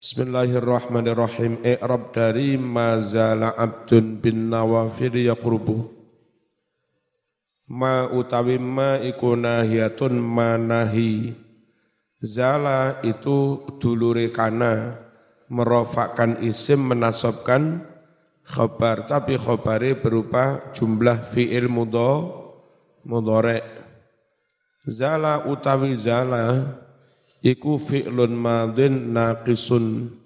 Bismillahirrahmanirrahim. I'rab dari mazala abdun bin nawafir yaqrubu. Ma utawi ma iku nahiyatun manahi. Zala itu dulure kana merofakkan isim menasobkan khabar tapi khabare berupa jumlah fi'il mudho mudhari. Zala utawi zala iku fi'lun madin naqisun.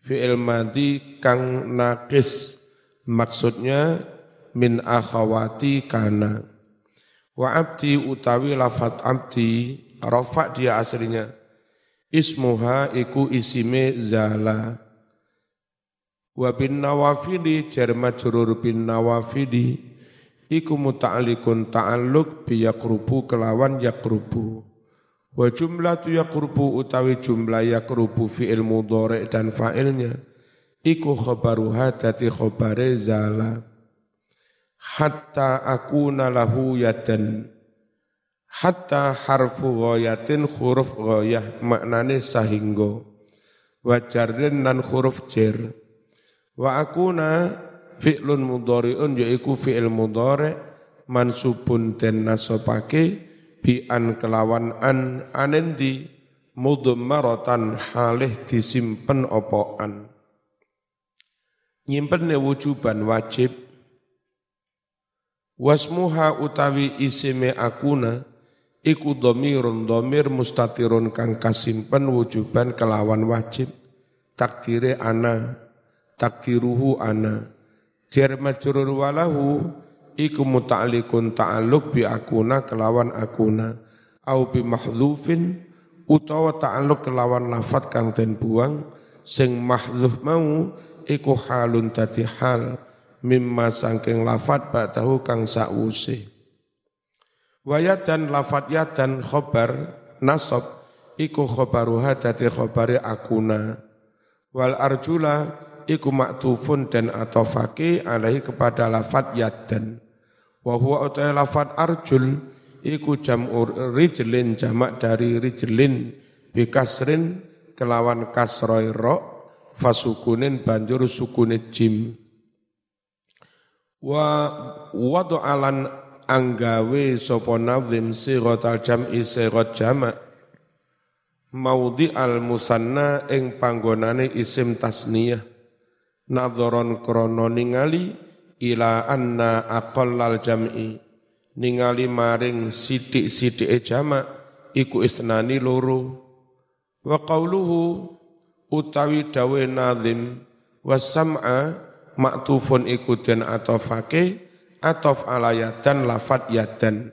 Fi'il madi kang naqis. Maksudnya min akhawati kana. Wa abdi utawi lafat abdi rafa dia aslinya. Ismuha iku isime zala. Wa bin nawafidi jar majrur bin nawafidi iku muta'alliqun ta'alluq bi yaqrubu kelawan yaqrubu Wa jumlah tu yakrubu utawi jumlah yakrubu fi'il mudhari dan fa'ilnya iku khabaruha dadi khabare zala. Hatta akuna lahu yadan. Hatta harfu ghayatin huruf ghayah maknane sahingga. Wa jarrin nan huruf jar wa akuna fi'lun mudhari'un yaiku fi'il mudhari mansubun den nasabake bi an kelawan an anendi mudmaratan halih disimpen opoan nyimpen wujuban wajib. Wasmuha utawi isime akuna iku domirun domir mustatirun kang kasimpen wujuban kelawan wajib. Takdire ana takdiruhu ana. Jar majrur walahu iku muta'alliqun ta'alluq bi akuna kelawan akuna. Au bi mahdzufin utawa ta'alluq kelawan lafat kang den buang. Sing mahdzuf mau iku halun dadi hal. Mimma sangking lafat ba'dahu kang sa'use wayat dan lafat dan khobar nasab iku khobaruha dadi khobare akuna. Wal arjula iku maktufun dan atofake alaihi kepada lafat yadan Wa huwa utai lafat arjul iku jam'ur rijlin jamak dari rijlin bikasrin kelawan kasroi ro fasukunin banjur sukune jim. Wa wadu alan anggawe sopo nazim sirotal jam'i sirot jamak maudi al musanna ing panggonane isim tasniyah nadzoron krono ningali ila anna aqallal jam'i. Ningali maring sidik-sidike jamak iku isnani loro. Wa qauluhu utawi dawe nazim wasam'a maktufun iku den atofake atof ala yadan lafat yadan.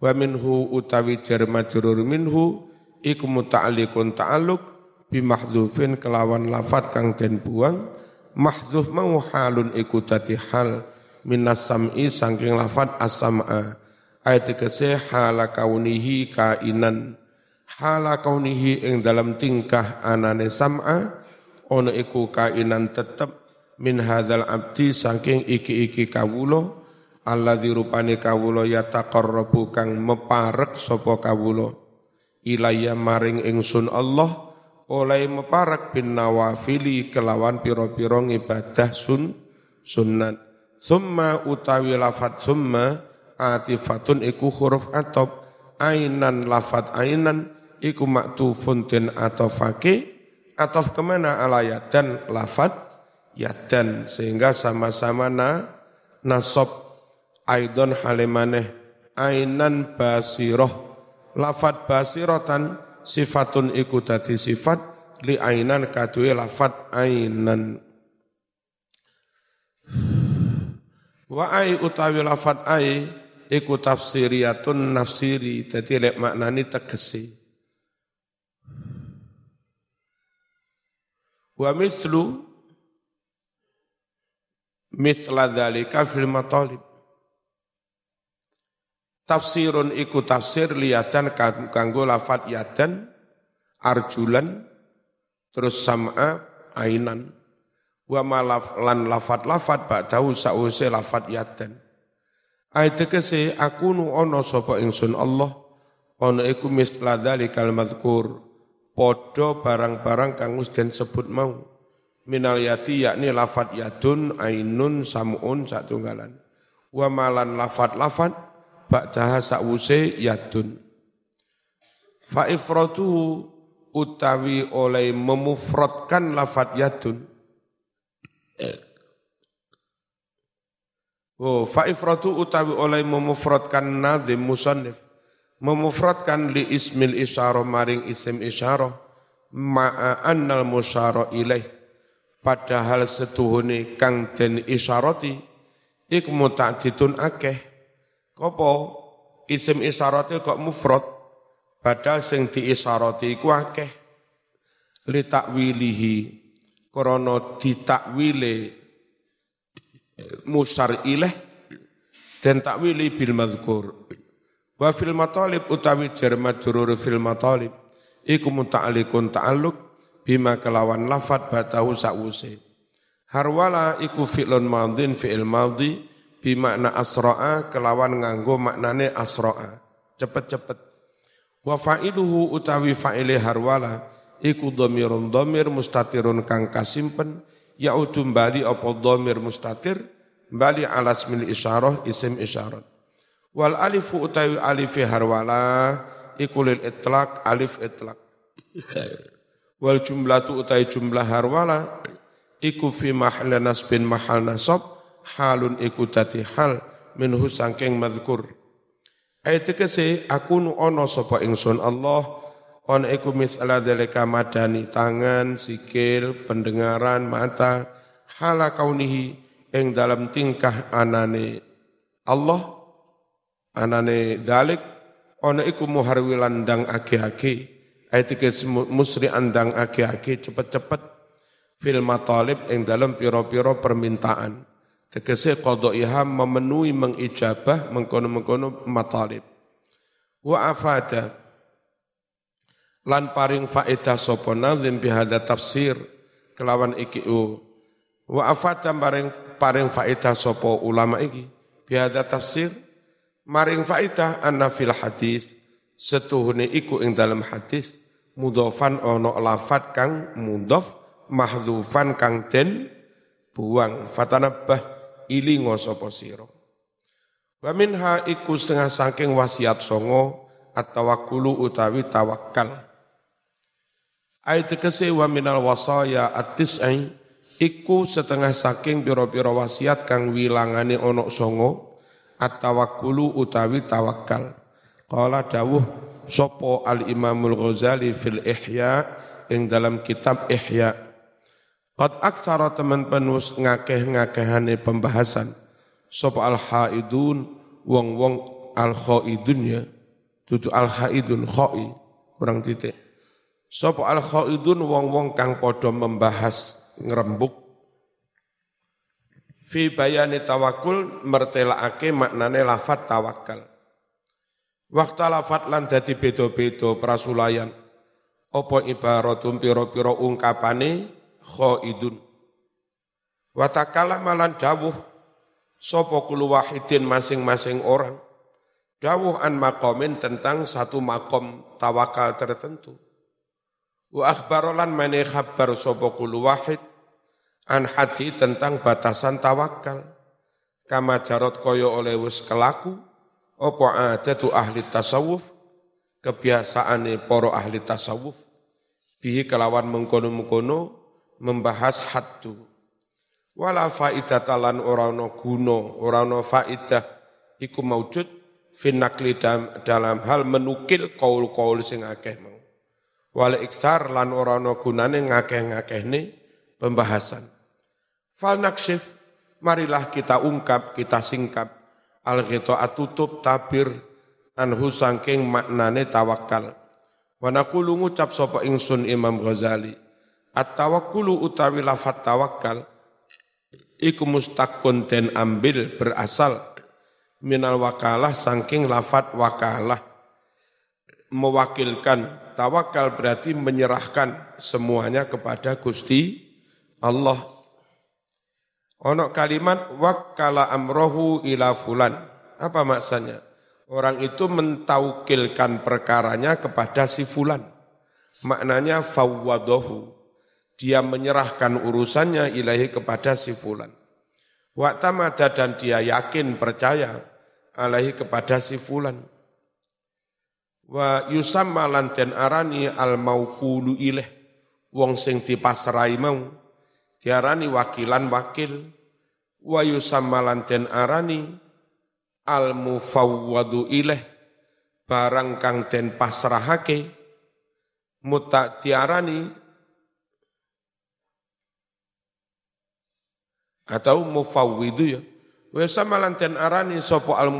Wa minhu utawi jar majrur minhu iku muta'alliqun ta'alluq bi mahdhufin kelawan lafat kang den buang mahdzuf mau halun iku dadi hal minas sam'i saking lafat as-sam'a. Ayat kese hala kaunihi kainan. Hala kaunihi ing dalam tingkah anane sam'a ono iku kainan tetep min hadzal abdi saking iki-iki kawulo alladzi rupane kawulo yataqarrabu kang meparek sapa kawulo ilayya maring ingsun Allah oleh meparak bin nawafili kelawan piro-piro ibadah sun sunnat. Summa utawi lafat summa atifatun iku huruf atop ainan lafat ainan iku maktufun den atofake. Atof ke mana? Ala yadan lafat yadan. Sehingga sama-sama na nasob. Aidon halimaneh ainan basiroh. Lafat basirotan sifatun iku dadi sifat li ainan kaduwe lafat ainan. Wa ai utawi lafat ai iku tafsiriyatun nafsiri dadi lek maknani tegese. Wa mislu misla dzalika fil matalib Tafsirun iku tafsir liyatan kanggo lafat yadan, arjulan, terus sam'a, ainan. Wa malaf lan lafat lafat ba'dahu sa'use lafat yadan. Ayat kese aku nu ono sapa ingsun Allah ono iku misla dzalikal madhkur podo barang-barang kang wis den sebut mau minal yati yakni lafat yadun ainun samun satunggalan wa malan lafat-lafat ba'daha sakwuse yadun. Fa ifratuhu utawi oleh memufradkan lafat yadun. Oh, fa ifratu utawi oleh memufradkan nazim musannif. Memufradkan li ismil isyarah maring isim isyarah ma'a annal musyara ilaih. Padahal setuhune kang den isyarati iku muta'didun akeh kopo isim isyarati kok mufrad padahal sing diisyarati iku akeh li takwilihi krana ditakwile musar ileh dan takwili bil madhkur. Wa fil matalib utawi jar majrur fil matalib iku muta'alliqun ta'alluq bima kelawan lafat batahu sa'wuse. Harwala iku fi'lun madhin fi'il madhi bimakna asra'a kelawan nganggo maknane asra'a. Cepet-cepet. Wa fa'iluhu utawi fa'ile harwala iku dhamirun dhamir mustatirun kang kasimpen yaudu bali apa dhamir mustatir bali ala ismil isyarah isim isyarat wal alifu utawi alif harwala iku lil itlaq alif itlaq wal jumlatu utawi jumlah harwala iku fi mahal nasbin mahal nasab halun iku dadi hal minhu sangking madhkur ayat kese aku nu ono sapa ingsun Allah on iku misala dalika madani tangan, sikil, pendengaran, mata, hala kaunihi ing dalam tingkah anane Allah, anane dalik, on iku muharwilan dang ake-ake, ayat musri andang ake-ake cepet-cepet, fil matalib ing dalam piro-piro permintaan. Tegese qadaiha memenuhi mengijabah mengkono-mengkono matalib. Wa afada. Lan paring faedah sapa nazim bihada tafsir kelawan iki wa afata paring paring faedah sapa ulama iki bihada tafsir maring faedah anna fil hadis. Setuhune iku ing dalam hadis mudhofan ono lafat kang mudhof mahdzufan kang den buang. Fatanabbah ilingo sapa sira wa minha iku setengah saking wasiat songo at-tawakkulu utawi tawakal Ayat tegese wa minal wasaya at-tis'i iku setengah saking pira-pira wasiat kang wilangane onok songo at-tawakkulu utawi tawakal. Qala dawuh sopo al-Imamul Ghazali fil Ihya ing dalam kitab Ihya. Qad aksara teman penus ngakeh-ngakehane pembahasan sopo al-haidun wong-wong al-khaidun ya. Tutu al-haidun khoi kurang titik Sopo al khaidun wong-wong kang podo membahas ngrembuk fi bayani tawakul mertelaake maknane lafat tawakal. Waktu lafat lan dadi beda-beda prasulayan. Apa ibaratum pira-pira ungkapane khaidun. Watakala malan dawuh sapa kulu wahidin masing-masing orang. Dawuh an makomin tentang satu makom tawakal tertentu Wa akhbarolan mane khabar sapa kulu wahid an hati tentang batasan tawakal. Kama jarot koyo oleh wis kelaku apa tu ahli tasawuf kebiasaane poro ahli tasawuf bihi kelawan mengkono-mengkono membahas haddu. Wala faidah talan orano guno orano faidah iku maujud finakli dalam hal menukil kaul-kaul sing akeh wal iksar lan ora ana gunane ngakeh-ngakehne pembahasan. Fal naksif marilah kita ungkap, kita singkap. Al tutup tabir anhu sangking maknane tawakal. Wa naqulu ngucap sapa ingsun Imam Ghazali, at-tawakkulu utawi lafat tawakal iku mustaqun den ambil berasal minal wakalah sangking lafat wakalah mewakilkan tawakal berarti menyerahkan semuanya kepada Gusti Allah. Ono kalimat wakala amrohu ila fulan. Apa maksudnya? Orang itu mentaukilkan perkaranya kepada si fulan. Maknanya fawwadahu. Dia menyerahkan urusannya ilahi kepada si fulan. Waktamada dan dia yakin percaya alaihi kepada si fulan. Wa yusamma lanten arani al maukulu ileh wong sing dipasrai mau diarani wakilan wakil wa yusamma lanten arani al mufawwadu ileh barang kang den pasrahake mutak tiarani atau mufawwidu ya. Wa sama lanten arani sapa al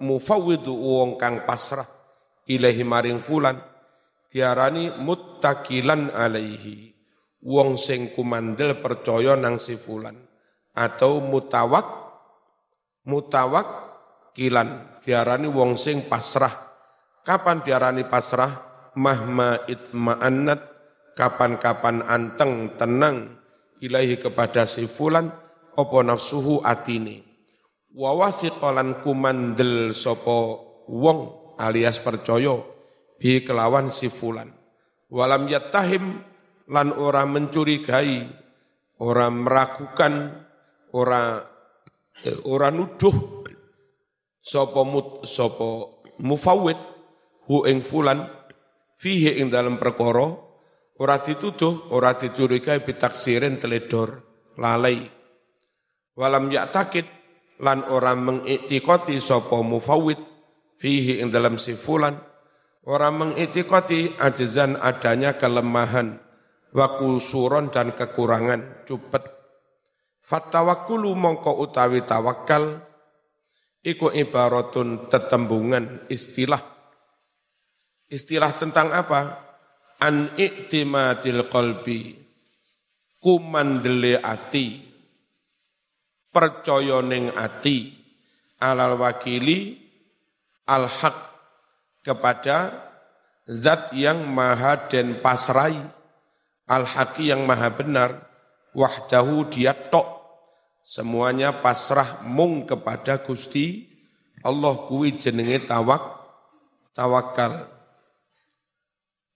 mufawwidu wong kang pasrah ilahi maring fulan. Tiarani muttakilan alaihi. Wong sing kumandel percaya nang si fulan. Atau mutawak mutawak kilan. Tiarani wong sing pasrah. Kapan tiarani pasrah? Mahma itma'annat. Kapan-kapan anteng tenang ilahi kepada si fulan opo nafsuhu atini wa wathiqalan kumandel sopo wong alias percaya bi kelawan si fulan. Walam yattahim lan ora mencurigai ora meragukan ora eh, ora nuduh sapa mut sapa mufawwid hu ing fulan fihi ing dalam perkara ora dituduh ora dicurigai bitaksirin teledor lalai walam takit lan ora mengiktikoti sapa mufawwid fihi ing dalam sifulan ora mengiktikoti ajizan adanya kelemahan wakusuron dan kekurangan cupet Fatawakulu mongko utawi tawakal iku ibaratun tetembungan istilah Istilah tentang apa? An iktimatil qalbi. Kumandele ati. Percaya ning ati. Alal wakili al haq kepada zat yang maha dan pasrai. Al haqi yang maha benar. Wahdahu dia tok. Semuanya pasrah mung kepada Gusti Allah kuwi jenenge tawak tawakal.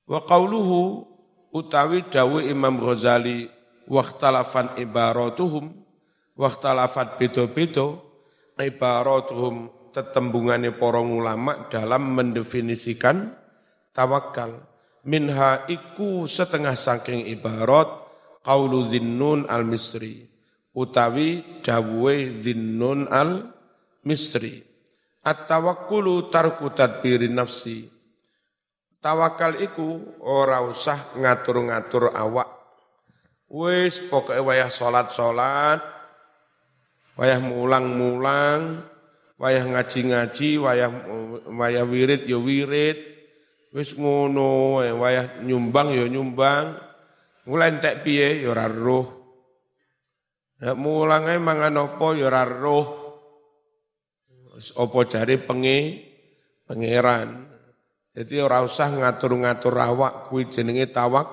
Wa qauluhu utawi dawe Imam Ghazali waqtalafan ibaratuhum waqtalafat beda-beda ibaratuhum tetembungane para ulama dalam mendefinisikan tawakal minha iku setengah saking ibarat qaulu dhinnun al-misri utawi dawuhe dhinnun al-misri. At-tawakkulu tarku tadbiri nafsi. Tawakal iku ora usah ngatur-ngatur awak. Wis pokoknya wayah salat-salat, wayah mulang-mulang, wayah ngaji-ngaji, wayah wayah wirid ya wirid, wis ngono, wayah nyumbang ya nyumbang. Mulai entek piye ya ora roh. Ya mulang ae mangan apa ya ora roh. Apa jare penge pangeran. Jadi ora usah ngatur-ngatur awak kuwi jenenge tawak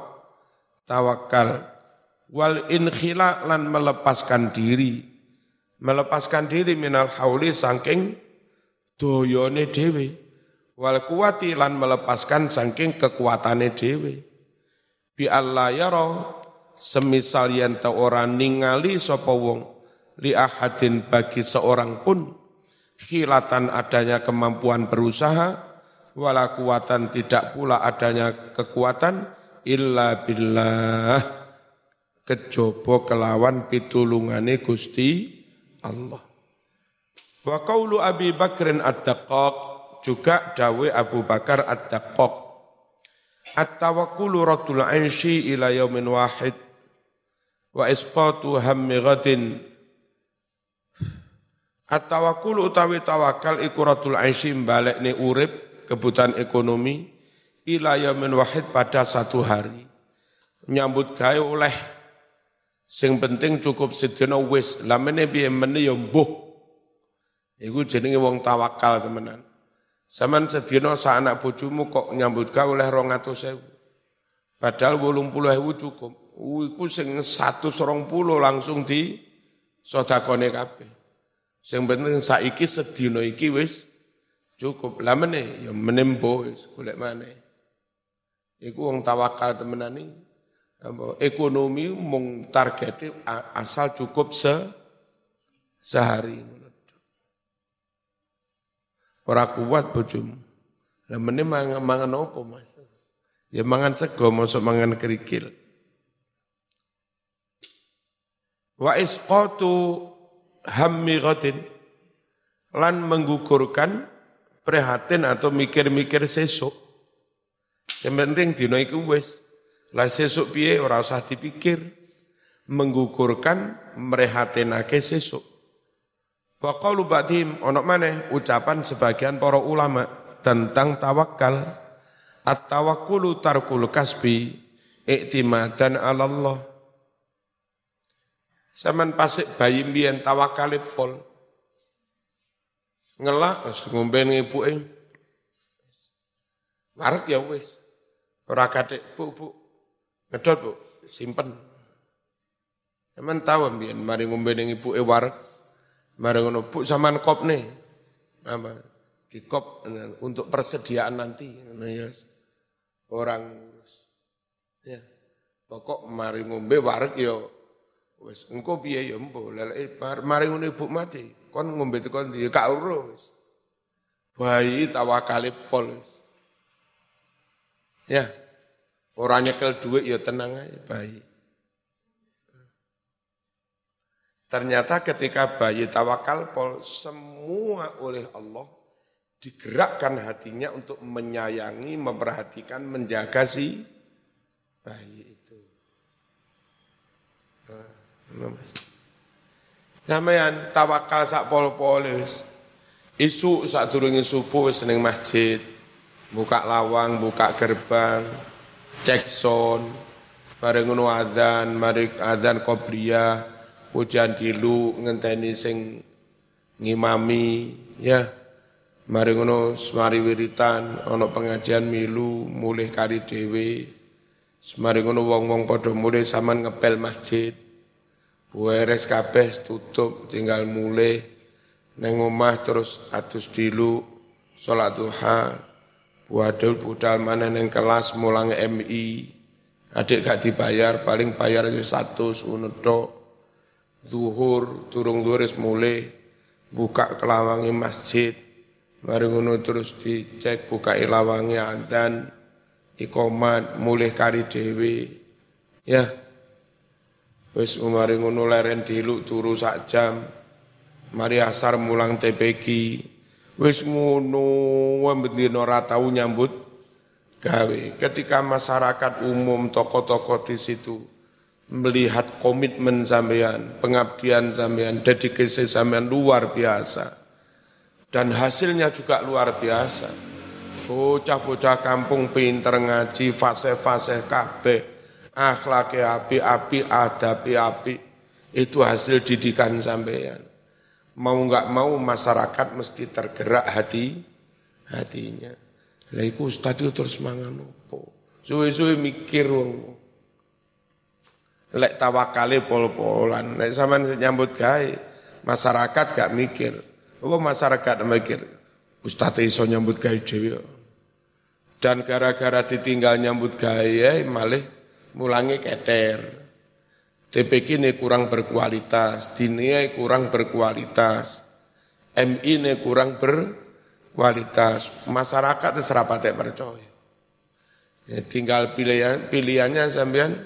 tawakal. Wal inkhila lan melepaskan diri. Melepaskan diri minal hauli saking doyone dhewe. Wal kuwati lan melepaskan saking kekuatane dhewe. Bi Allah yara semisal yen ta ora ningali sapa wong li ahadin bagi seorang pun khilatan adanya kemampuan berusaha wala kuatan tidak pula adanya kekuatan illa billah kejobo kelawan pitulungane Gusti Allah. Wa qaulu Abi Bakrin Ad-Daqqaq juga dawe Abu Bakar Ad-Daqqaq. At-tawakkulu radul ainshi ila yaumin wahid wa isqatu hammi ghadin. At-tawakkulu utawi tawakal iku radul ainshi balekne urip kebutuhan ekonomi ila yamin wahid pada satu hari. Nyambut gawe oleh sing penting cukup sedina wis lamene piye mene ya mbuh. Iku jenenge wong tawakal temenan. Saman sedina sa anak bojomu kok nyambut gawe oleh 200.000. Padahal 80.000 cukup. Iku sing 120 langsung di sodakone kabeh. Sing penting saiki sedina iki wis cukup lah meneh ya menempo golek maneh Iku wong tawakal temenani ekonomi mung targete asal cukup se sehari. Ora kuat bojomu. Lah meneh mangan, mangan opo Mas? Ya mangan sego masuk mangan kerikil. Wa isqatu hammiratin lan menggugurkan prihatin atau mikir-mikir sesuk. Yang penting dino iku wis. Lah sesuk piye ora usah dipikir. Menggugurkan merehatinake sesuk. Wa qalu ba'dihim ono maneh ucapan sebagian para ulama tentang tawakal. At-tawakkulu tarkul kasbi iktimadan 'ala Allah. Saman pasik bayi mbiyen tawakale pol. Ngelak ngombe ibuke. Warek ya wis. Ora katik, Bu, Bu. Ngedot, Bu, simpen. Emang tahu mbiyen mari ngombe ning ibuke warek. Mari ngono, Bu sampean kopne. Apa? Dikop untuk persediaan nanti. Nah, ya orang ya pokok mari ngombe wareg ya wis engko piye ya empo lelek mari ngono ibu mati kon ngombe tekan ndi gak uro wis bayi tawakale pol ya ora nyekel duit ya tenang aja bayi Ternyata ketika bayi tawakal pol semua oleh Allah digerakkan hatinya untuk menyayangi, memperhatikan, menjaga si bayi itu. Nah, Sampeyan tawakal sak pol-polis. Isu sak durunge subuh ning masjid. Buka lawang, buka gerbang, cek sound, bareng ngono adzan, mari adzan qobliyah, pujian dilu ngenteni sing ngimami, ya. Mari ngono semari wiritan ana pengajian milu mulih kari dhewe. Semari ngono wong-wong padha mulih saman ngepel masjid. Bueres kabeh tutup tinggal mulih neng omah terus atus dilu salat duha. Buadul budal mana neng kelas mulang MI. Adik gak dibayar paling bayar aja satu sunuto. Zuhur turung duris mulih buka kelawangi masjid Mari ngono terus dicek buka ilawangi dan ikomat mulih kari dewi. Ya. Wis mari ngono leren diluk turu sak jam. Mari asar mulang TPG. Wis ngono wembendino ora tau nyambut gawe. Ketika masyarakat umum tokoh-tokoh di situ melihat komitmen sampean, pengabdian sampean, dedikasi sampean luar biasa dan hasilnya juga luar biasa. Bocah-bocah kampung pinter ngaji, fase-fase kabeh, akhlaknya api-api, adabi api, itu hasil didikan sampean. Mau nggak mau masyarakat mesti tergerak hati, hatinya. Lah iku ustaz itu terus mangan opo. Suwe-suwe mikir wong. Lek tawakale pol-polan, lek sampean nyambut gawe, masyarakat gak mikir. Apa masyarakat mikir, Ustaz iso nyambut gawe dhewe. Dan gara-gara ditinggal nyambut gawe malih mulangi keter. TPK ini kurang berkualitas, dinia kurang berkualitas, MI ini kurang berkualitas, masyarakat serapate percaya. Ya, tinggal pilihan, pilihannya sampean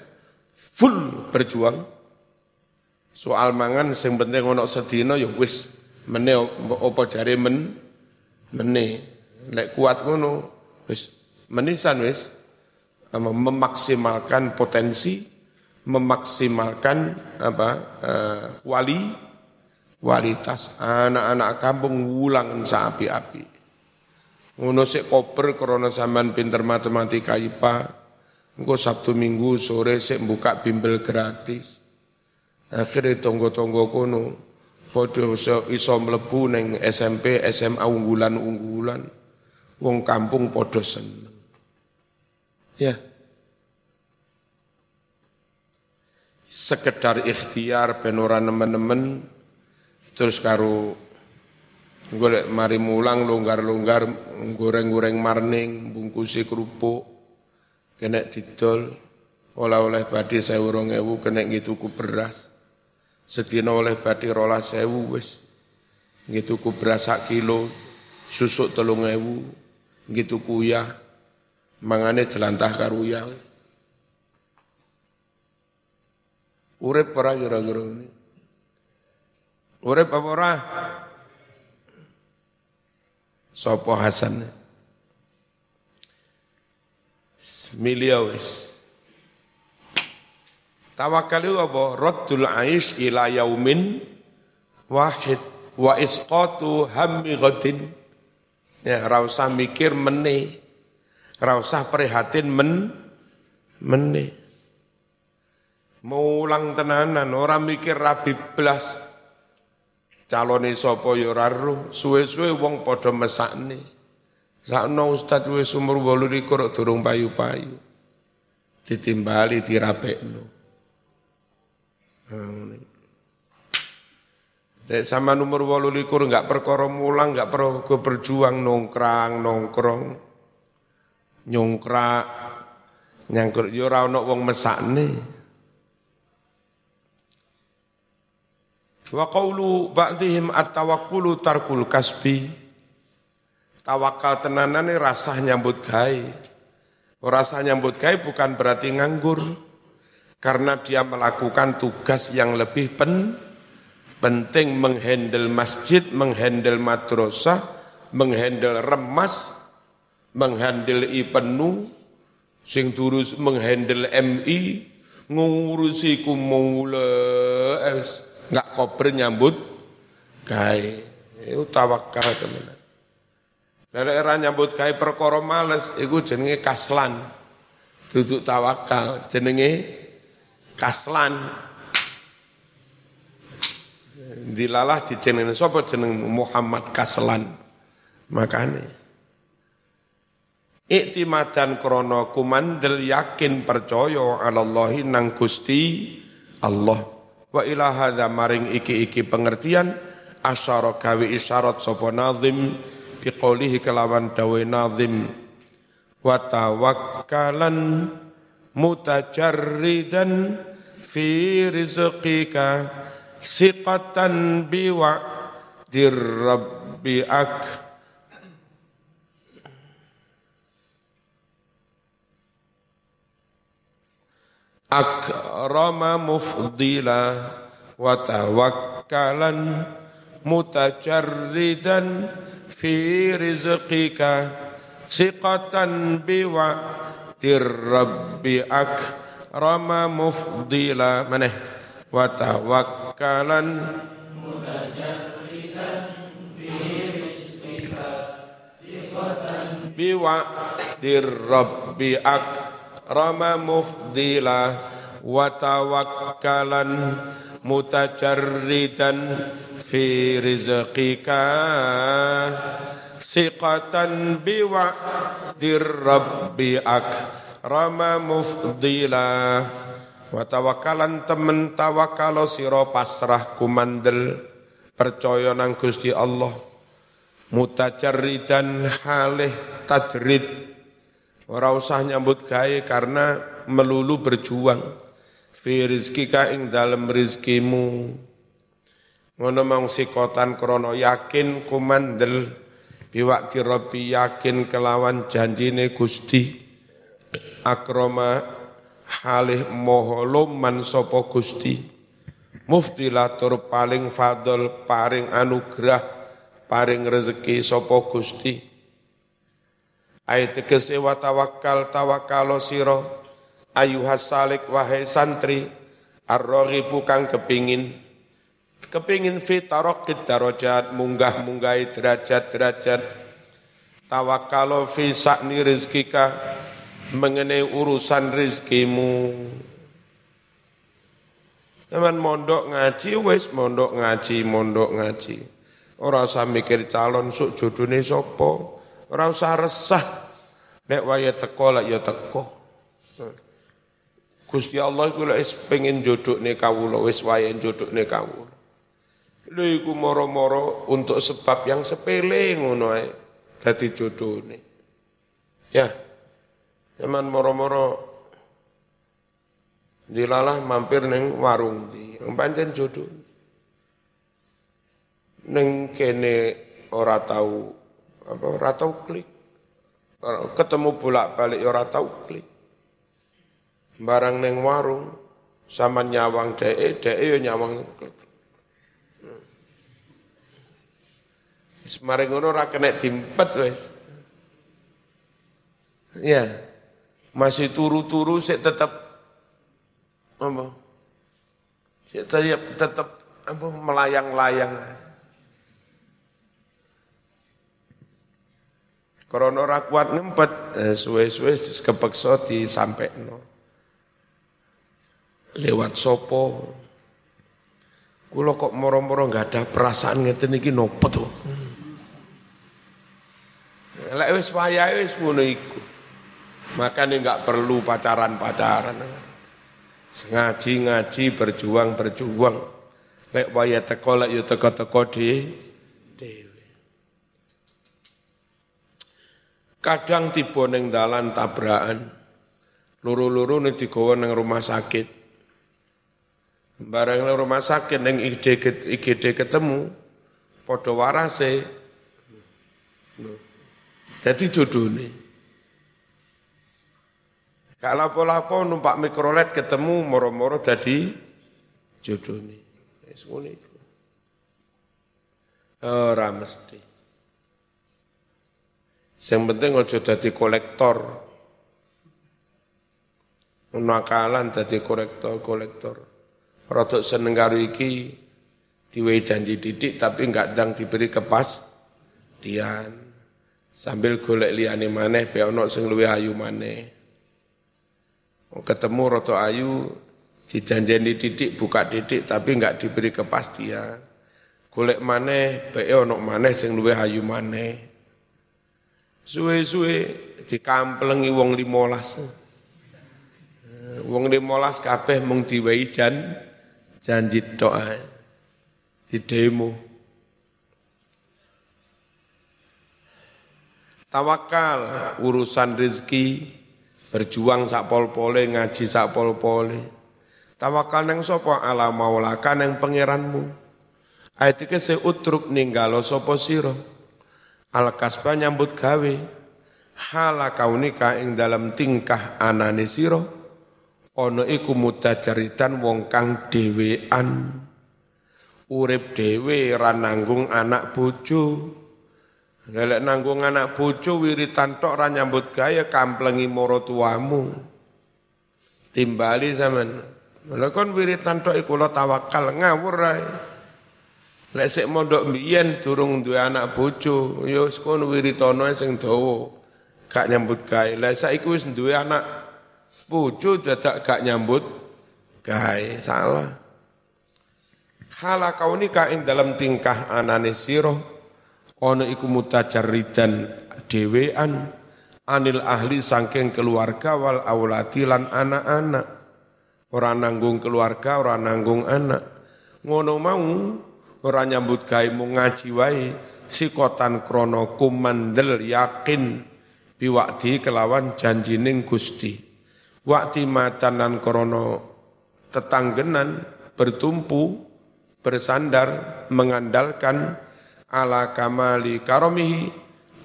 full berjuang. Soal mangan sing penting ono sedina ya wis. Mene apa jare men mene. Lek kuat ngono wis. Menisan wis. Memaksimalkan potensi memaksimalkan apa uh, wali kualitas anak-anak kampung wulang sapi-api ngono sik koper krana sampean pinter matematika IPA engko Sabtu Minggu sore sik buka bimbel gratis akhirnya tonggo-tonggo kono padha iso, iso mlebu ning SMP, SMA unggulan-unggulan. Wong kampung padha seneng. Ya. Sekedar ikhtiar ben ora nemen-nemen terus karo golek mari mulang longgar-longgar goreng-goreng marning bungkusi kerupuk kena didol oleh-oleh badi sewu rong ewu kena ngituku beras sedina oleh badi rola sewu wis. Ngituku beras sak kilo susuk telung ewu gitu kuyah. Mangane jelantah karuya urip ora kira-kira ini urip apa ora? Sopo Hasan? Milia wis. Tawakal itu apa? Raddul aish ila yaumin wahid wa isqatu hammi ghadin ya ra usah mikir mene ra usah prihatin men mene mulang tenanan ora mikir rabi blas. Calone sapa ya ora suwe-suwe wong padha mesakne. Sakno ustaz wis umur 28 durung payu-payu. Ditimbali dirapekno. Dek sama nomor walu likur enggak perkara mulang, enggak perlu berjuang nongkrang, nongkrong, nyongkrak, nyangkur, yo ora ono wong mesakne. Wa qawlu ba'dihim at-tawakkulu tarkul kasbi. Tawakal tenanane rasah nyambut gawe. Rasa nyambut gawe bukan berarti nganggur. Karena dia melakukan tugas yang lebih pen, penting menghandle masjid, menghandle madrasah, menghandle remas, menghandle ipenu, sing turus menghandle MI, ngurusi kumule es nggak koper nyambut gawe. Itu tawakal teman Dari era nyambut gawe perkara males. Itu jenenge kaslan. Duduk tawakal. Jenenge kaslan. Dilalah di jenenge sapa? Jeneng Muhammad Kaslan. Makane. Iktimadan krono kumandel yakin percaya alallahi nang Gusti Allah Wa ila hadza maring iki-iki pengertian asyara gawe isyarat sapa nazim bi qoulihi kelawan dawe nazim. Wa tawakkalan mutajarridan fi rizqika siqatan bi wa dirabbi akrama mufdila wa tawakkalan mutajarridan fi rizqika siqatan biwa tirrabbi akrama mufdila. Maneh? Wa tawakkalan biwa tirrabbi akrama rama mufdila wa tawakkalan mutajarridan fi rizqika siqatan biwa dirrabbi ak. Rama mufdila wa tawakkalan temen tawakalo sira pasrah kumandel percaya nang Gusti Allah. Mutajarridan halih tajrid Ora usah nyambut gawe karena melulu berjuang. Fi rizkika ing dalem rizkimu. Ngono mang sikotan krono yakin kumandel biwakti Rabbi yakin kelawan janjine Gusti. Akroma halih moho loman sopo Gusti. Muftilatur paling fadol, paring anugerah, paring rezeki sopo Gusti Ayat tegese wa tawakkal tawakalo siro ayuhas salik wahai santri arrohibu kang kepingin. Kepingin fitarokit darajat munggah munggahi derajat-derajat. Tawakalo fi sakni rizkika mengenai urusan rizkimu. Teman mondok ngaji, wes mondok ngaji, mondok ngaji. Orang usah mikir calon suk jodone sopo, Ora usah resah. Nek waya teko lak ya teko. Gusti Allah iku lek pengen jodhokne kawula wis wayahe jodhokne kawula. Lha iku moro-moro untuk sebab yang sepele ngono ae dadi jodhone. Ya. Zaman moro-moro dilalah mampir neng warung di pancen jodoh. Neng kene ora tahu apa ora tahu klik. Ketemu bolak-balik ora tahu klik. Barang neng warung sama nyawang dee, dee yo nyawang klik. Semaring ngono ora kena dimpet wis. Ya masih turu-turu saya tetap apa? Saya tetap, tetap apa melayang-layang. Karena ora kuat ngempet, eh, suwe-suwe kepeksa no. Lewat sopo. Kulo kok moro-moro nggak ada perasaan ngeten iki nopo tuh. Lek wis wayahe wis ngono iku. Makanya nggak perlu pacaran-pacaran. Ngaji-ngaji, berjuang-berjuang. Lek waya teko, lek yo teko-teko di Kadang tiba ning dalan tabrakan. Luru-luru nih digawa ning rumah sakit. Barang ning rumah sakit ning IGD, IGD ketemu, padha warase. Jadi jodoh nih. Gak lapo-lapo numpak mikrolet ketemu moro-moro jadi jodoh nih. Semuanya itu. Ora. Yang penting ojo jadi kolektor. Nakalan jadi kolektor-kolektor. Rodok seneng karo iki diwehi janji didik tapi enggak dang diberi kepas dian. Sambil golek liyane maneh be ono sing luwih ayu maneh ketemu roto ayu dijanjeni didik buka didik tapi enggak diberi kepastian golek maneh bae ono maneh sing luwih ayu maneh suwe-suwe dikamplengi wong 15 wong 15 kabeh mung diwehi jan janji doa di demo tawakal urusan rezeki berjuang sak pol-pole, ngaji sak pol-pole. Tawakal neng sapa ala maulaka neng pangeranmu. Ayat iki utruk ninggalo sapa sira. Al kasba nyambut gawe. Hala kaunika ing dalam tingkah anane sira. Ana iku mutajaritan wong kang dhewean. Urip dhewe ra nanggung anak bojo. Lelek nanggung anak bojo wiritan tok ra nyambut gaya kamplengi moro tuamu. Timbali zaman. Lha kon wiritan tok iku lo tawakal ngawur ae. Lek sik mondok mbiyen durung duwe anak bojo, ya wis kono wiritana sing dawa. Gak nyambut gawe. Lah saiki wis duwe anak bojo dadak gak nyambut gawe. Salah. Hala kaunika ing dalam tingkah anane sira Ono iku mutajarridan dhewean anil ahli sangking keluarga wal auladi lan anak-anak. Ora nanggung keluarga, ora nanggung anak. Ngono mau ora nyambut gawe mung ngaji wae sikotan krono kumandel yakin. Biwakti kelawan janjining Gusti. Wakti macanan krono tetanggenan bertumpu bersandar mengandalkan ala kamali karomihi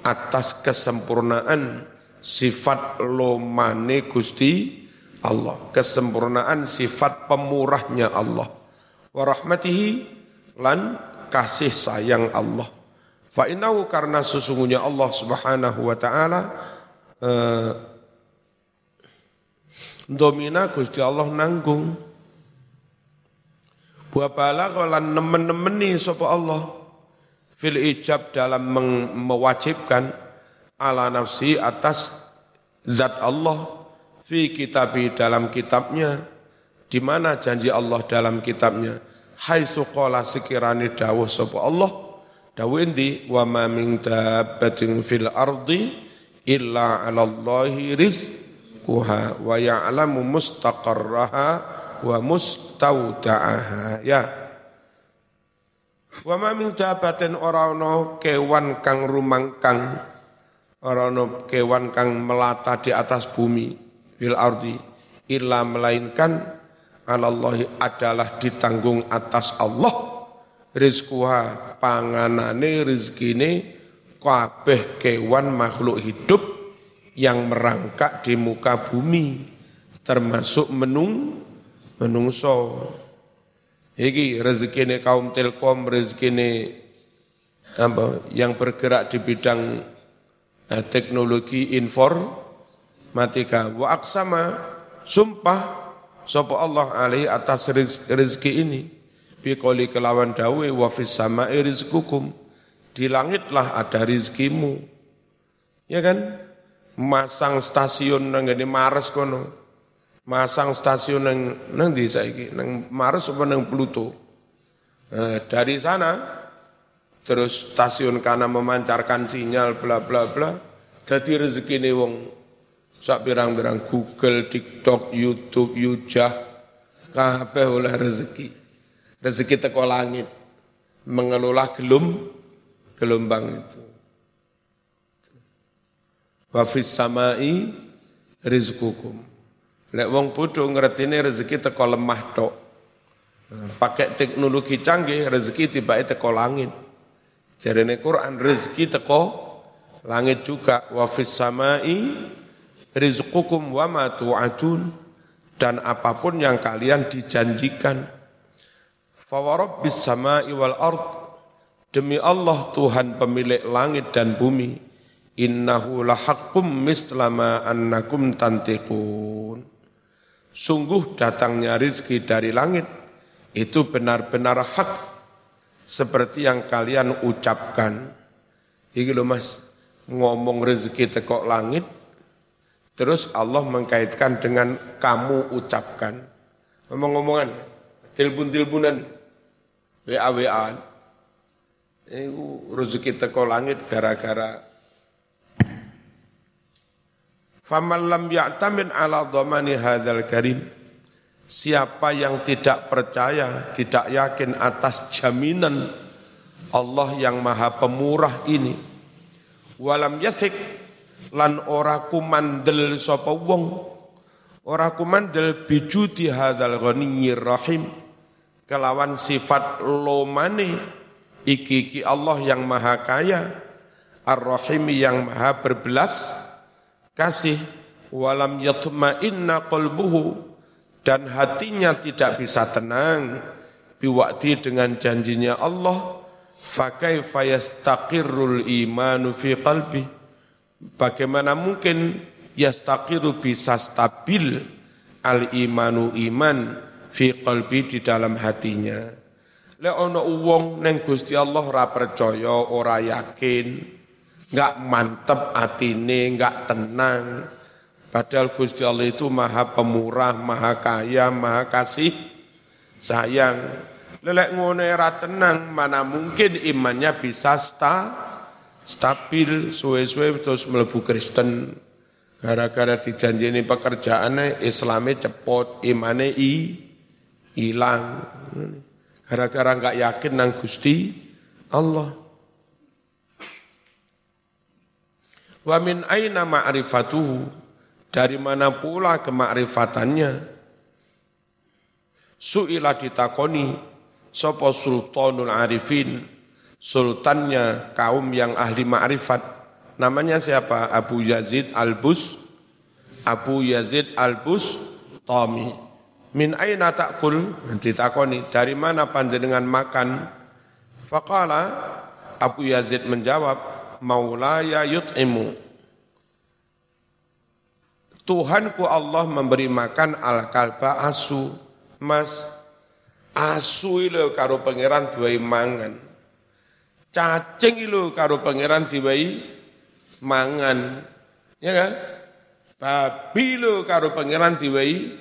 atas kesempurnaan sifat lomane Gusti Allah, kesempurnaan sifat pemurahnya Allah, warahmatihi lan kasih sayang Allah. Fa innahu karena sesungguhnya Allah Subhanahu wa taala eh, domina Gusti Allah nanggung. Wa balagha lan nemen-nemeni sapa Allah fil ijab dalam mewajibkan ala nafsi atas zat Allah fi kitabi dalam kitabnya di mana janji Allah dalam kitabnya hai suqala sekirani dawuh sapa Allah dawuh endi? Wa ma min dabbatin fil ardi illa 'ala Allahi rizquha wa ya'lamu mustaqarraha wa mustauda'aha ya. Wa ma min dabatin ora ana kewan kang rumangkang Ora ono kewan kang melata di atas bumi fil ardi illa melainkan anallahi adalah ditanggung atas Allah. Rizquha panganane rezekine kabeh kewan makhluk hidup yang merangkak di muka bumi termasuk menung menungso. Iki rezekine kaum telkom rezekine apa yang bergerak di bidang Nah, teknologi informatika wa aksama sumpah sapa Allah alaihi atas rezeki ini. Bi qoli kelawan dawe wa fis sama'i rizqukum. Di langitlah ada rizkimu. Ya kan? Masang stasiun nang ngene Mars kono. Masang stasiun nang nang di saiki? Nang Mars apa nang Pluto? Nah, dari sana terus stasiun karena memancarkan sinyal bla bla bla jadi rezeki ini wong sak pirang-pirang Google, TikTok, YouTube, Yujah kabeh oleh rezeki. Rezeki teko langit. Mengelola gelum gelombang itu. Wa fis samai rizqukum. Lek wong bodho ngertine rezeki teko lemah tok. Pakai teknologi canggih rezeki tiba teko langit. Jarene Quran rezeki teko langit juga. Wa fis samai rizqukum wa ma tu'adun dan apa pun yang kalian dijanjikan. Fa warabbis samai wal ard demi Allah Tuhan pemilik langit dan bumi innahu lahaqqum mislama annakum tantiqun. Sungguh datangnya rizki dari langit itu benar-benar hak seperti yang kalian ucapkan. Iki lho Mas, ngomong rezeki tekok langit, terus Allah mengkaitkan dengan kamu ucapkan. Ngomong-ngomongan, tilbun-tilbunan, WA-WA. Itu rezeki tekok langit gara-gara Faman lam ya'tamin ala dhamani hadzal karim Siapa yang tidak percaya, tidak yakin atas jaminan Allah yang maha pemurah ini. Walam yasik lan ora kumandel sapa wong. Ora kumandel bijudi hadzal ghaniyyir rahim. Kelawan sifat lomane iki-iki Allah yang maha kaya. Ar-Rahim yang maha berbelas kasih. Walam yatma'inna qalbuhu dan hatinya tidak bisa tenang biwakti dengan janjinya Allah fakai fayastaqirrul imanu fi qalbi bagaimana mungkin yastaqiru bisa stabil al imanu iman fi qalbi di dalam hatinya le ono wong neng Gusti Allah ora percaya ora yakin enggak mantep atine enggak tenang Padahal Gusti Allah itu maha pemurah, maha kaya, maha kasih, sayang. Lelek ngono era tenang, mana mungkin imannya bisa sta, stabil, suwe-suwe terus melebu Kristen. Gara-gara dijanjini pekerjaannya, Islamnya cepot, imannya i, hilang. Gara-gara nggak yakin nang Gusti Allah. Wa min aina ma'rifatuhu dari mana pula kemakrifatannya? Su'ila ditakoni, sopo sultanul arifin, sultannya kaum yang ahli ma'rifat. Namanya siapa? Abu Yazid Al-Bus, Abu Yazid Al-Bus Tomi. Min aina ta'kul? Ditakoni, dari mana panjenengan makan? Faqala, Abu Yazid menjawab, maulaya yut'imu Tuhanku Allah memberi makan al kalba asu. Mas, asu itu karo pangeran diwai mangan. Cacing itu karo pangeran diwai mangan. Ya kan? Babi lo karo pangeran diwai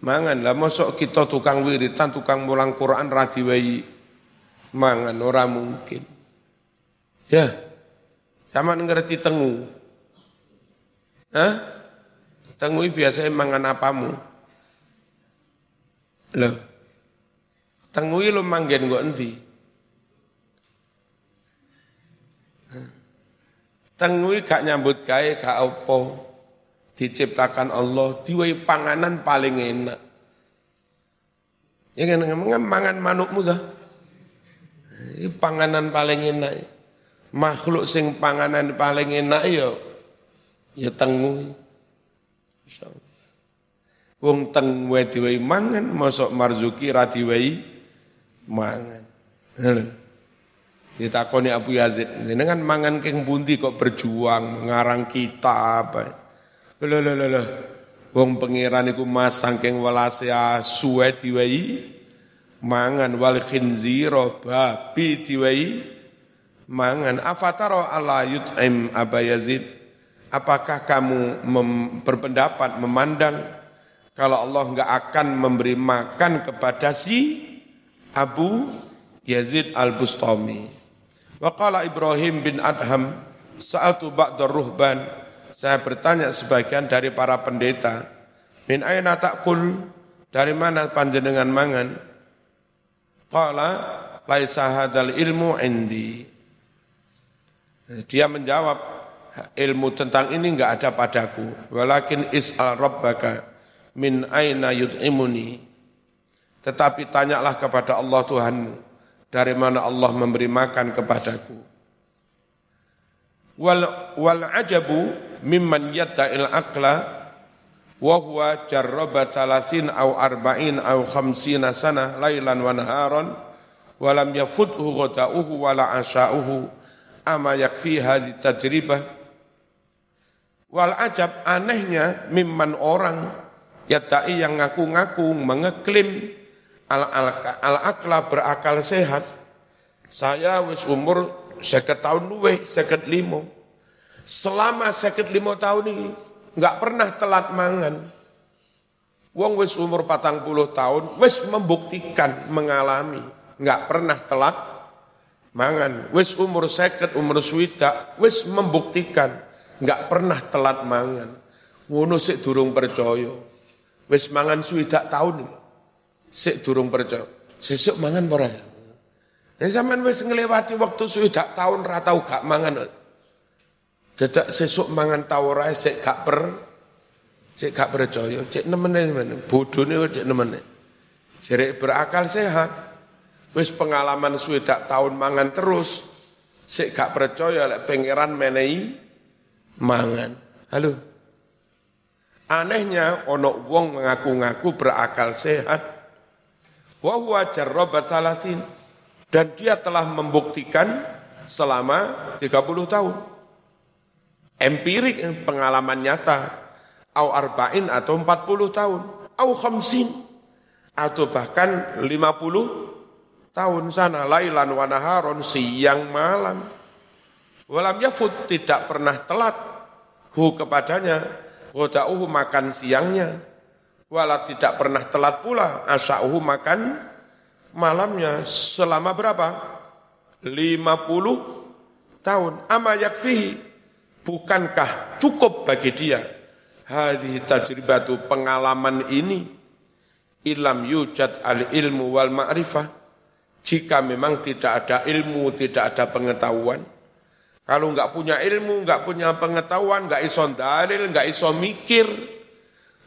mangan. Lah mosok kita tukang wiritan, tukang mulang Quran ra diwai mangan ora mungkin. Ya. Sama ngerti tengu. Hah? Tengui biasanya mangan apamu? Loh. Tengui lo manggen kok endi? Tengui gak nyambut gawe gak apa. Diciptakan Allah, diwai panganan paling enak. Ya kan mangan manukmu dah. Ini panganan paling enak. Makhluk sing panganan paling enak ya ya tengu. Wong teng wae diwai mangan, mosok marzuki ra mangan. Ditakoni Abu Yazid, dengan mangan keng bundi kok berjuang mengarang kitab. Lho lho lho lho. Wong pangeran iku mas saking welase suwe diwai mangan wal khinzira babi diwai mangan. Afatara ala yut'im Aba Yazid? Apakah kamu mem, berpendapat memandang kalau Allah enggak akan memberi makan kepada si Abu Yazid Al-Bustami Waqala Ibrahim bin Adham, sa'atu ba'dar ruhban, saya bertanya sebagian dari para pendeta, min ayna ta'kul, dari mana panjenengan mangan? Qala, laisa hadal ilmu indi. Dia menjawab, ilmu tentang ini enggak ada padaku. Walakin is'al rabbaka min aina yud'imuni. Tetapi tanyalah kepada Allah Tuhanmu dari mana Allah memberi makan kepadaku. Wal, wal ajabu mimman yadda'il aqla wa huwa jarraba thalathin au arba'in au khamsina sana lailan wa naharan wa lam yafuthu ghada'uhu wa la asha'uhu ama yakfi hadhi tajribah wal ajab anehnya mimman orang yadda'i yang ngaku-ngaku mengeklaim al-akla berakal sehat. Saya wis umur seket tahun luwe, seket limo. Selama seket limo tahun ini, nggak pernah telat mangan. Wong wis umur patang puluh tahun, wis membuktikan, mengalami, nggak pernah telat mangan. Wis umur seket, umur swida, wis membuktikan, nggak pernah telat mangan. Ngono sik durung percaya. Wis mangan swidak tahun ini Sik durung percaya. Sesuk mangan ora. Nek sampean wis nglewati waktu sudah tahun ra tau gak mangan. Dadak sesuk mangan tau ora sik gak per sik gak percaya, cek nemene men. Bodone cek nemene. Jerek berakal sehat. Wis pengalaman sudah tahun mangan terus. Sik gak percaya lek pangeran menehi mangan. Halo. Anehnya ono wong mengaku-ngaku berakal sehat, wa huwa salasin dan dia telah membuktikan selama 30 tahun. Empirik pengalaman nyata. Au arba'in atau 40 tahun, au khamsin. Atau bahkan 50 tahun sana lailan wa naharon siang malam. Walam yafut tidak pernah telat. Hu kepadanya, goda'uhu makan siangnya, Wala tidak pernah telat pula asya'uhu makan malamnya selama berapa? 50 tahun. Ama yakfihi. Bukankah cukup bagi dia? Hadhi tajribatu pengalaman ini. Ilam yujad al ilmu wal ma'rifah. Jika memang tidak ada ilmu, tidak ada pengetahuan. Kalau enggak punya ilmu, enggak punya pengetahuan, enggak iso dalil, enggak iso mikir,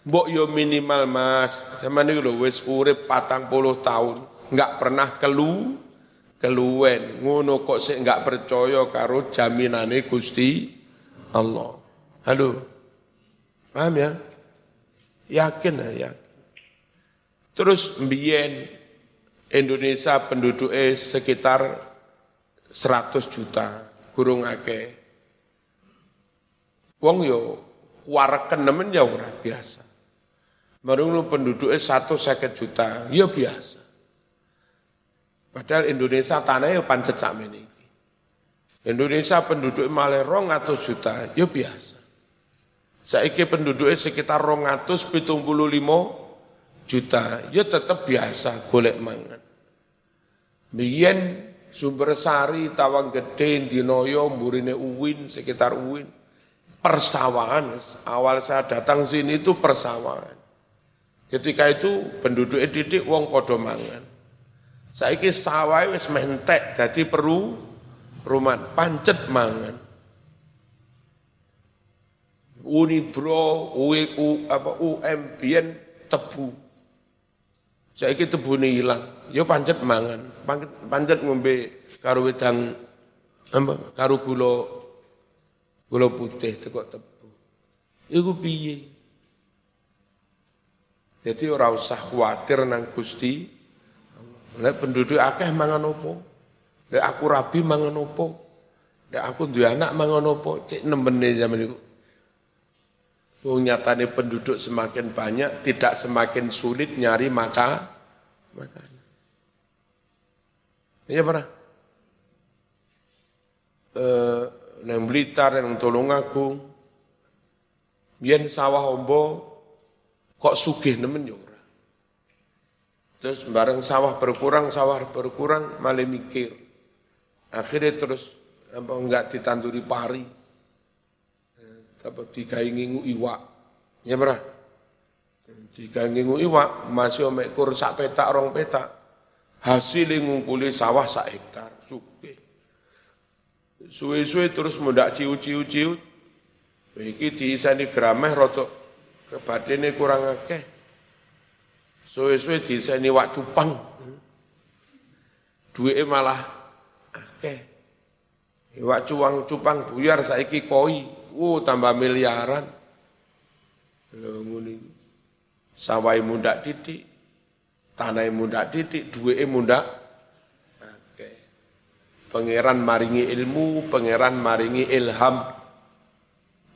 Mbok yo minimal mas, sama nih lo wes urip patang puluh tahun, nggak pernah kelu, keluen, ngono kok sih nggak percaya karo jaminane Gusti Allah. Halo, paham ya? Yakin ya, yakin. Terus mbien Indonesia penduduknya sekitar 100 juta, gurung akeh. Wong yo wareken nemen ya ora biasa. Marungu penduduknya satu seket juta, ya biasa. Padahal Indonesia tanahnya pancet sama ini. Indonesia penduduknya malah rong atau juta, ya biasa. Saiki penduduknya sekitar rong atus pitung puluh limo juta, ya tetap biasa golek mangan. Biyen sumber sari, tawang gede, dinoyo, mburine uwin, sekitar uwin. Persawahan, awal saya datang sini itu persawahan. Ketika itu penduduk didik wong padha mangan. Saiki sawah wis mentek dadi peru rumah pancet mangan. Unibro, U, U apa UM biyen tebu. Saiki tebune ilang. Ya pancet mangan, pancet, pancet ngombe karo wedang apa karo gula gula putih tekok tebu. Iku piye? Jadi ora usah khawatir nang Gusti. Lek penduduk akeh mangan opo? Lek aku rabi mangan opo? Lek aku duwe anak mangan opo? Cek nembene zaman iku. Wong nyatane penduduk semakin banyak, tidak semakin sulit nyari maka makan. Iya pernah? Eh, nang Blitar, nang Tulungagung, biyen sawah ombo kok sugih nemen yo ora. Terus bareng sawah berkurang, sawah berkurang, malah mikir. Akhirnya terus apa enggak ditanduri pari apa digawe ngingu iwak. Ya berah. Digawe ngingu iwak masih omek kur sak petak rong petak. Hasil ngumpuli sawah sak hektar suke. Suwe-suwe terus mudak ciu-ciu-ciu. Iki diisani grameh rotok kebatene kurang akeh. Suwe-suwe diisani wak cupang. Duwe malah akeh. Iwak cuang cupang buyar saiki koi. Oh, tambah miliaran. Lho ngene Sawai muda titik, tanah muda titik, duwe muda Oke. Pangeran maringi ilmu, pangeran maringi ilham,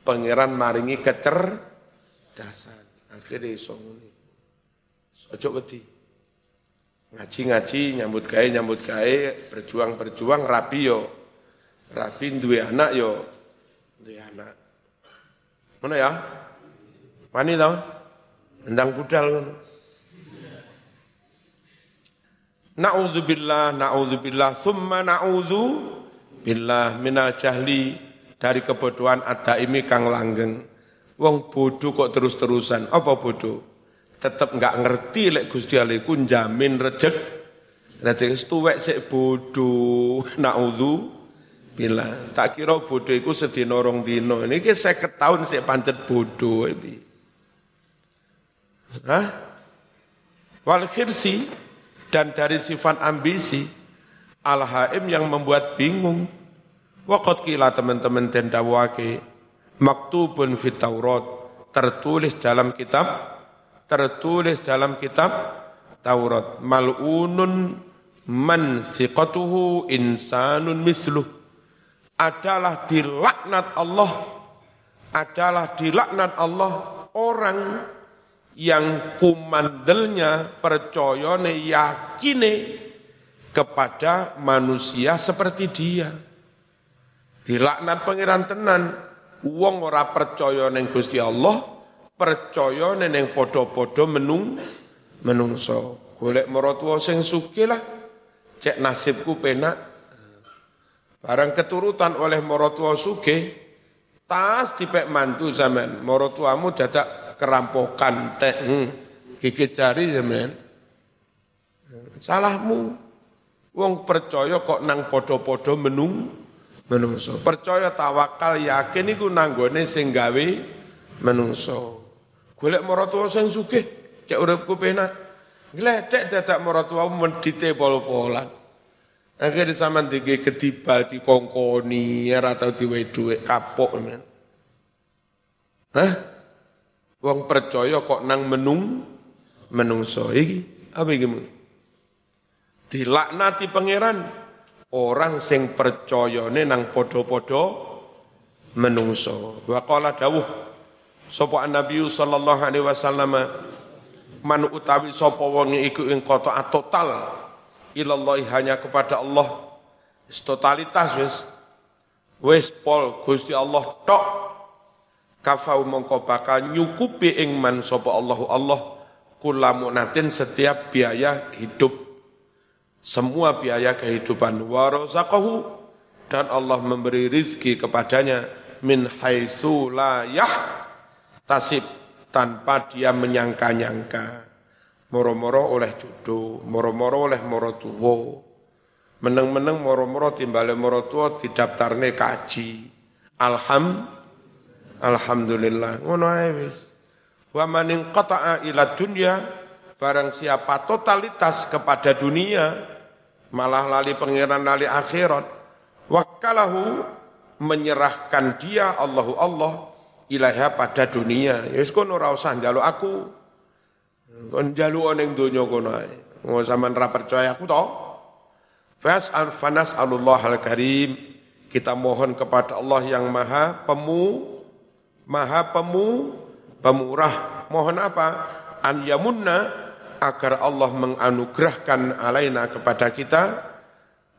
pangeran maringi kecerdasan. Akhirnya iso ngene. Ojo wedi. Ngaji-ngaji, nyambut gawe, nyambut gawe, berjuang-berjuang rapi yo. Rapi duwe anak yo duwe anak. Mana ya? Wani tau? Endang budal ngono. Na'udzubillah, na'udzubillah, summa na'udzu billah minal jahli dari kebodohan ada ini kang langgeng. Wong bodoh kok terus-terusan. Apa bodoh? Tetap enggak ngerti lek Gusti Allah iku jamin rejek. Rejek tuwek sik bodoh. Na'udzu Bila tak kira bodoh itu sedina rong dino. Ini saya ketahuan saya pancet bodoh. Hah? Wal khirsi dan dari sifat ambisi al-haim yang membuat bingung. Waqat kila teman-teman tenda wake maktubun fit Taurat. Tertulis dalam kitab tertulis dalam kitab Taurat. Mal'unun man siqatuhu insanun misluh. Adalah dilaknat Allah adalah dilaknat Allah orang yang kumandelnya percayane yakine kepada manusia seperti dia. Dilaknat pangeran tenan, wong ora percaya ning Gusti Allah, percaya ning padha-padha menung menungso. Golek maratuwa sing sugih lah, cek nasibku penak, Barang keturutan oleh morotua suge, tas dipek mantu zaman. Morotuamu dadak kerampokan, teh, hmm, gigit jari zaman. Salahmu. Wong percaya kok nang podo-podo menung, menungso. Percaya tawakal yakin iku nanggone sing gawe menungso. Golek morotua sing sugih, cek uripku penak. Gledek dadak morotuamu mendite pol-polan. Akhirnya sama tiga ketibal di kongkoni, ya atau di duit kapok. Men. Hah? Wong percaya kok nang menung, menungso. Iki, apa iki? Dilaknati pangeran, orang sing percaya nang podo-podo menungso. Wa qala dawuh, sapa Nabi sallallahu alaihi wasallam man utawi sapa wong iku ing kota total ilallah hanya kepada Allah. Totalitas wis. Wis pol Gusti Allah tok. Kafau mongko bakal nyukupi ing man sapa Allahu Allah kulamunatin setiap biaya hidup semua biaya kehidupan warazaqahu dan Allah memberi rizki kepadanya min haitsu la tasib tanpa dia menyangka-nyangka moro-moro oleh jodoh, moro-moro oleh moro tuwo, meneng-meneng moro-moro timbale moro tuwo didaftarne kaji. Alham, Alhamdulillah. Ngono ae wis. Wa man inqata'a ila dunya barang siapa totalitas kepada dunia malah lali pangeran lali akhirat wakalahu menyerahkan dia Allahu Allah ilaha pada dunia. Ya wis kono ora usah njaluk aku. Kon njaluk ning donya kono ae. Ngo sampean ra percaya aku to. Fas fanas Allah al karim. Kita mohon kepada Allah yang maha pemu, maha pemu, pemurah. Mohon apa? An yamunna agar Allah menganugerahkan alaina kepada kita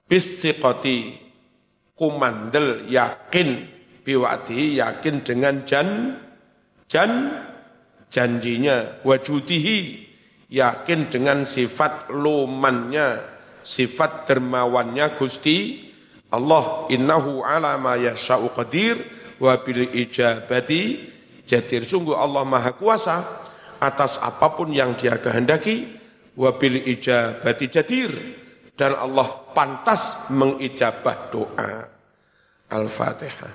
bistiqati kumandel yakin biwati yakin dengan jan jan janjinya wajudihi yakin dengan sifat lumannya sifat dermawannya Gusti Allah innahu ala ma yasha'u qadir wa bil ijabati jadir. Sungguh Allah maha kuasa atas apa pun yang dia kehendaki wa bil ijabati jadir. Dan Allah pantas mengijabah doa. Al-Fatihah